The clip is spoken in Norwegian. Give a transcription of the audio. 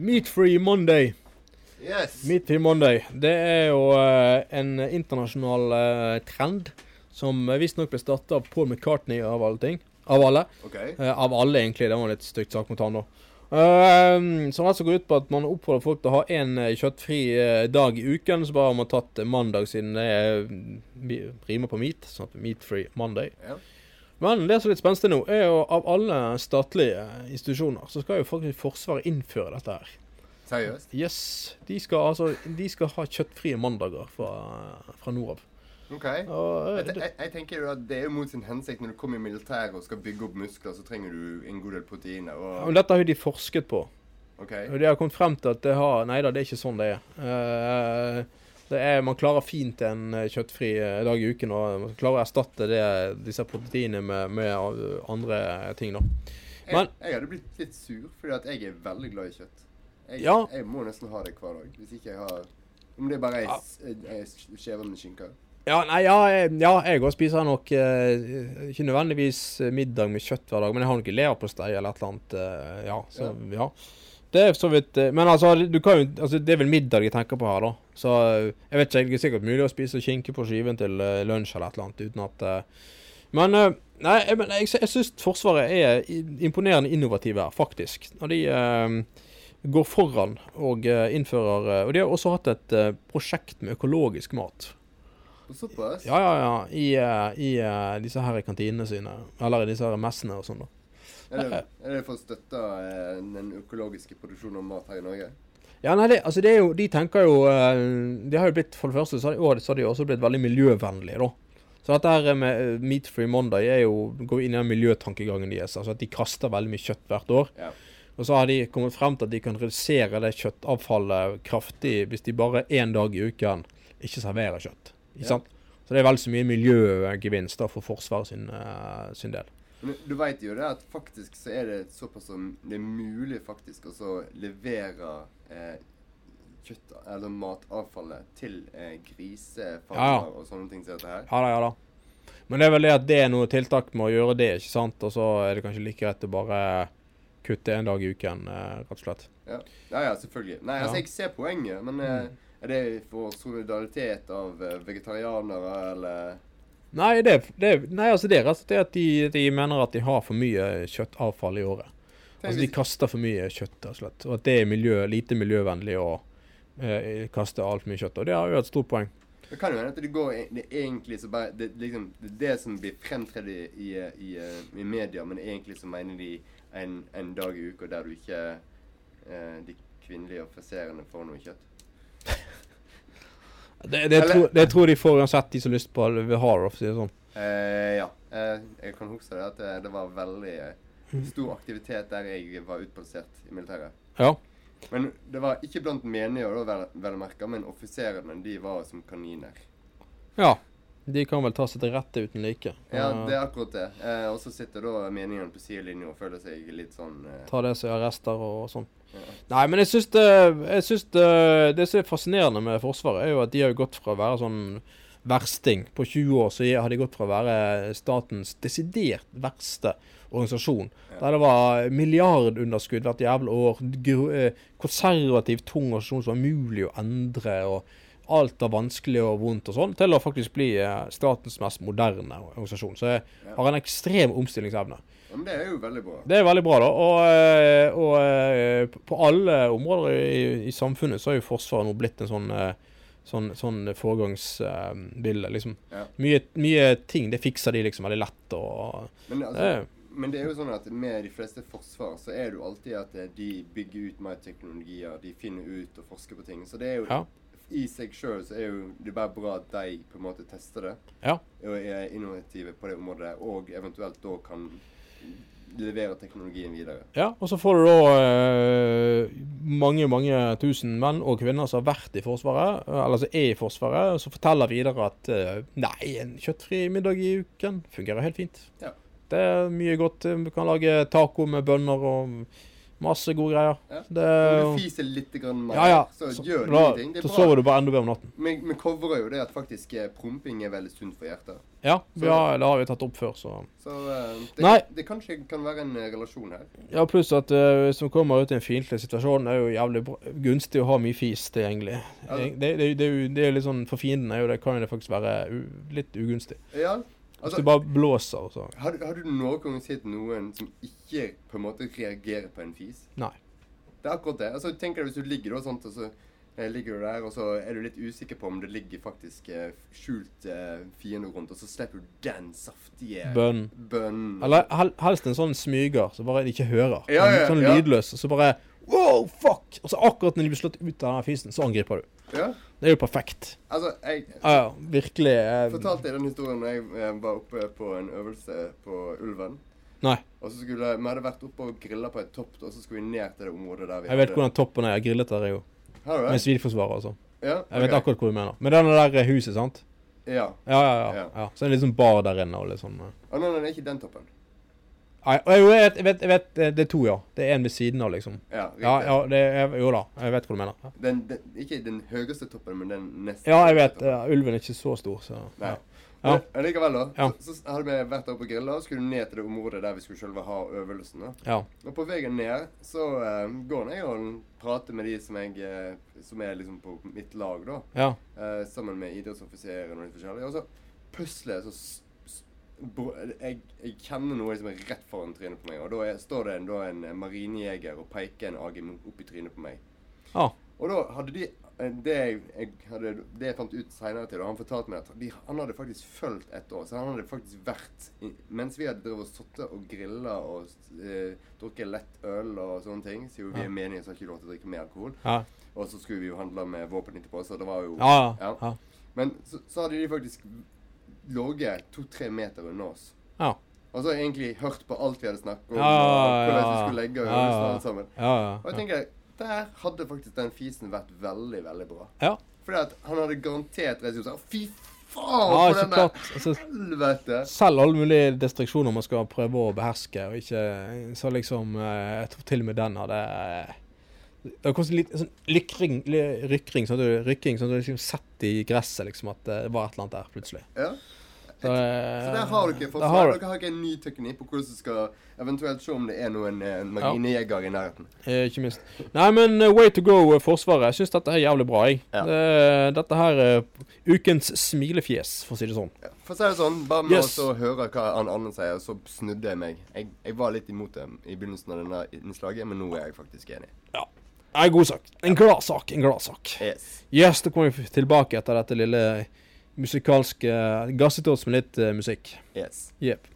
Meat Free Monday. Yes. Meatfree Monday. Det er jo uh, en internasjonal uh, trend som uh, visstnok ble starta av Paul McCartney av alle ting. Av alle. Okay. Uh, av alle, egentlig. Det var en litt stygt sak mot han, da. Uh, som altså går ut på at man oppfordrer folk til å ha én kjøttfri eh, dag i uken. Så bare har man tatt mandag, siden det er, mm, rimer på meat. Sånn at meat free Monday. Ja. Men det som er litt spenstig nå, er jo av alle statlige institusjoner, så skal jo faktisk Forsvaret innføre dette her. Seriøst? Yes. De skal altså de skal ha kjøttfrie mandager fra, fra nord av. OK. Og, Jeg, eh, det, jeg, jeg tenker jo at Det er jo mot sin hensikt. Når du kommer i militæret og skal bygge opp muskler, så trenger du en god del proteiner. men dette har jo de forsket på. OK. Og de har kommet frem til at det har Nei da, det er ikke sånn det er. Det er man klarer fint en eh, kjøttfri eh, dag i uken, og man klarer å erstatte det, disse proteinene med, med eh, andre ting, da. Jeg, Men- jeg hadde blitt litt sur, fordi jeg er veldig glad i kjøtt. Jeg, Ja. jeg må nesten ha det hver dag. Hvis ikke jeg har Om det bare er Ja. s- ei med skinke. Ja, nei, ja, jeg- ja jeg òg spiser nok eh, ikke nødvendigvis eh, middag med kjøtt hver dag, men jeg har nok leverpostei eller et eller annet. eh, ja, så ja. Det er så vidt eh, Men altså, du kan altså, Det er vel middag jeg tenker på her, da. Så eh, jeg vet ikke, det er sikkert mulig å spise skinke på skiven til eh, lunsj eller et eller annet uten at eh, Men eh, Nei, jeg, men jeg, jeg syns Forsvaret er imponerende innovative her, faktisk. Når de eh, går foran og eh, innfører eh, Og de har også hatt et eh, prosjekt med økologisk mat. Såpass? Ja, ja, ja. I, uh, i uh, disse her kantinene sine. Eller i disse her messene og sånn, da. Er, det, er det for å støtte eh, den økologiske produksjonen av mat her i Norge? Ja, nei, det, altså det er jo De tenker jo De har jo blitt For det første så har de, så har de også blitt veldig miljøvennlige, da. Så dette her med Meat Free Monday er jo går inn i den miljøtankegangen deres. Altså at de kaster veldig mye kjøtt hvert år. Ja. Og så har de kommet frem til at de kan redusere det kjøttavfallet kraftig hvis de bare én dag i uken ikke serverer kjøtt. Ikke Ja. sant? Så det er vel så mye miljøgevinst for Forsvaret sin, uh, sin del. Men du veit jo det at faktisk så er det såpass som det er mulig faktisk å så levere eh, kjøtt, eller matavfallet til eh, grisefarmer Ja, ja. og sånne ting som dette her. Ja da, ja da. Men det er vel det at det er noe tiltak med å gjøre det, ikke sant? Og så er det kanskje like greit å bare kutte en dag i uken, eh, rett og slett. Ja, ja, ja selvfølgelig. Nei, altså jeg ser poenget, men eh, er det for solidaritet av eh, vegetarianere, eller Nei, det, det, nei, altså det er rett og slett at de, de mener at de har for mye kjøttavfall i året. Altså de kaster for mye kjøtt, rett og slett. Og at det er miljø, lite miljøvennlig å eh, kaste altfor mye kjøtt. Og det har jo et stort poeng. Det kan jo hende at det går det er egentlig så bare det, liksom, det er det som blir fremtredd i, i, i, eh, i media, men egentlig så mener de en, en dag i uka der du ikke eh, de kvinnelige offiserene får noe kjøtt. Det, det, Eller- tror, det tror de får uansett, de som har lyst på det. Vi har det, for å si det sånn. Eh, ja. Eh, jeg kan huske det at det, det var veldig eh, stor aktivitet der jeg var utplassert i militæret. Ja. Men det var ikke blant menige, vel, vel merka, men offiserene de var som kaniner. ja. De kan vel ta seg til rette uten like. Ja, det er akkurat det. Eh, og så sitter da meningene på sidelinja og føler seg litt sånn eh, Ta det som arrester og sånn. ja. Nei, men jeg syns det, jeg syns det Det som er fascinerende med Forsvaret, er jo at de har gått fra å være sånn versting På 20 år så har de gått fra å være statens desidert verste organisasjon. Ja. Der det var milliardunderskudd hvert jævla år. eh, Konservativ, tung organisasjon som var mulig å endre. og Alt av vanskelig og vondt og sånn, til å faktisk bli eh, statens mest moderne organisasjon. Så jeg Ja. har en ekstrem omstillingsevne. Ja, Men det er jo veldig bra. Det er veldig bra, da. Og, eh, og eh, på alle områder i, i samfunnet så er jo Forsvaret nå blitt en sånn Sånn, sånn foregangsbilde, liksom. Ja. Mye, mye ting, det fikser de liksom veldig lett, og Men, altså, det, men det er jo sånn at med de fleste forsvar så er det jo alltid at de bygger ut mer teknologier, de finner ut og forsker på ting. Så det er jo Ja. I seg sjøl så er jo det bare bra at de på en måte tester det Ja. og er innovative på det området, og eventuelt da kan levere teknologien videre. Ja, og så får du da eh, mange, mange tusen menn og kvinner som har vært i Forsvaret, eh, eller som er i Forsvaret, og som forteller videre at eh, nei, en kjøttfri middag i uken fungerer helt fint. Ja. Det er mye godt. Du kan lage taco med bønner og Masse gode greier. Ja. Det, Når du fiser litt mer, ja, ja. så Så- gjør du ingenting. Det så er sover du bare enda bedre om natten. Vi, covrer jo det at faktisk eh, promping er veldig sunt for hjertet. Ja, Så- ja, det har vi tatt opp før, så Så eh, det, Nei. det kanskje kan være en eh, relasjon her. Ja, pluss at uh, hvis vi kommer ut i en fiendtlig situasjon, er jo jævlig bra, gunstig å ha mye fis tilgjengelig. Ja. Det, det, det, det, er jo- det er litt sånn For fienden er jo det, kan jo det faktisk være u, litt ugunstig. Ja, Hvis du bare blåser, så har, har du noen gang sett noen som ikke på en måte reagerer på en fis? Nei. Det er akkurat det. Altså, tenk deg hvis du ligger og sånt, og så eh, ligger du der, og så er du litt usikker på om det ligger faktisk eh, skjult eh, fiende rundt, og så slipper du den saftige bønn. bønnen. Eller hel, helst en sånn smyger som bare de ikke hører. Ja, ja, sånn ja. lydløs. Og så bare Wow, fuck! Og så akkurat når de blir slått ut av den fisen, så angriper du. Ja, Det er jo perfekt. altså, jeg Ja, ja, virkelig. jeg, fortalte jeg den historien da jeg eh, var oppe på en øvelse på Ulven. Nei. Og så skulle Vi hadde vært oppe og grilla på et topp, og så skulle vi ned til det området der vi Jeg vet hvordan toppen er. Jeg grillet der, jeg òg. Har du Med det? sivilforsvarer og sånn. Ja? Jeg vet akkurat hvor du mener. Men det er det der huset, sant? Ja. Ja, ja, ja. Ja. ja. Så er det liksom bar der inne og litt sånn eh. Å, nei, nei, det er ikke den toppen. Og jeg, vet, jeg, vet, eh, Det er to, ja. Det er en ved siden av, liksom. Ja. Ja, ja, det er, jo da. Jeg vet hva du mener. Den, den, ikke den høyeste toppen, men den neste. ja jeg vet. Ja, ulven er ikke så stor, så Nei. ja. Men likevel, da. Ja. Så, så hadde vi vært oppe og grilla, og skulle ned til det området der vi skulle selve ha øvelsen. da. ja. Og på veien ned så uh, går jeg og prater med de som, jeg, eh, som er liksom på mitt lag, da. ja. Uh, sammen med idrettsoffiserer og litt forskjellig. Og så jeg så jeg, jeg kjenner noe som er rett foran trynet på meg, og da er, står det en, en marinejeger og peker en AGM opp i trynet på meg. Ah. Og da hadde de eh, Det jeg, jeg, hadde, det jeg fant ut seinere til, og han fortalte meg at de, han hadde faktisk fulgt et år. Så han hadde faktisk vært Mens vi hadde drevet og sittet og grilla og eh, drukket lett øl og sånne ting, siden vi er menige, så har ikke lov til å drikke mer alkohol. Ja. Og så skulle vi jo handle med våpen etterpå, så det var jo. Ja. ja. Men så, så hadde de faktisk ligget to-tre meter unna oss. ja. Og så egentlig hørt på alt vi hadde snakket om, Ja, ja, vi ja. skulle legge og ja. alt sammen. ja, Og jeg tenker, der hadde faktisk den fisen vært veldig, veldig bra. Ja. Fordi at han hadde garantert reist ut Fy faen, Ja, for så den der klart. Altså, helvete! selv alle mulige distriksjoner man skal prøve å beherske, og ikke Så liksom eh, Jeg tror til og med den hadde eh, Det var litt sånn lykring, rykring, sånn at du, rykking, sånn at du liksom satt i gresset liksom at det var et eller annet der plutselig. Ja. Så, eh, Så der har dere der har Dere har ikke en ny teknikk på hvordan du skal eventuelt se om det er noen eh, marinejeger i nærheten. Eh, ikke minst. Nei, men eh, way to go, eh, Forsvaret. Jeg syns dette er jævlig bra, jeg. Ja. Det- dette her er ukens smilefjes, for å si det sånn. Ja. For å si det sånn, bare med Yes. å høre hva han Anne sier, så snudde jeg meg. Jeg, jeg var litt imot det i begynnelsen av denne innslaget, men nå er jeg faktisk enig. Ja. En god sak. En glad sak. En glad sak. Yes. Yes, da kommer vi tilbake etter dette lille musikalske Gasset oss med litt uh, musikk. Yes. Jepp.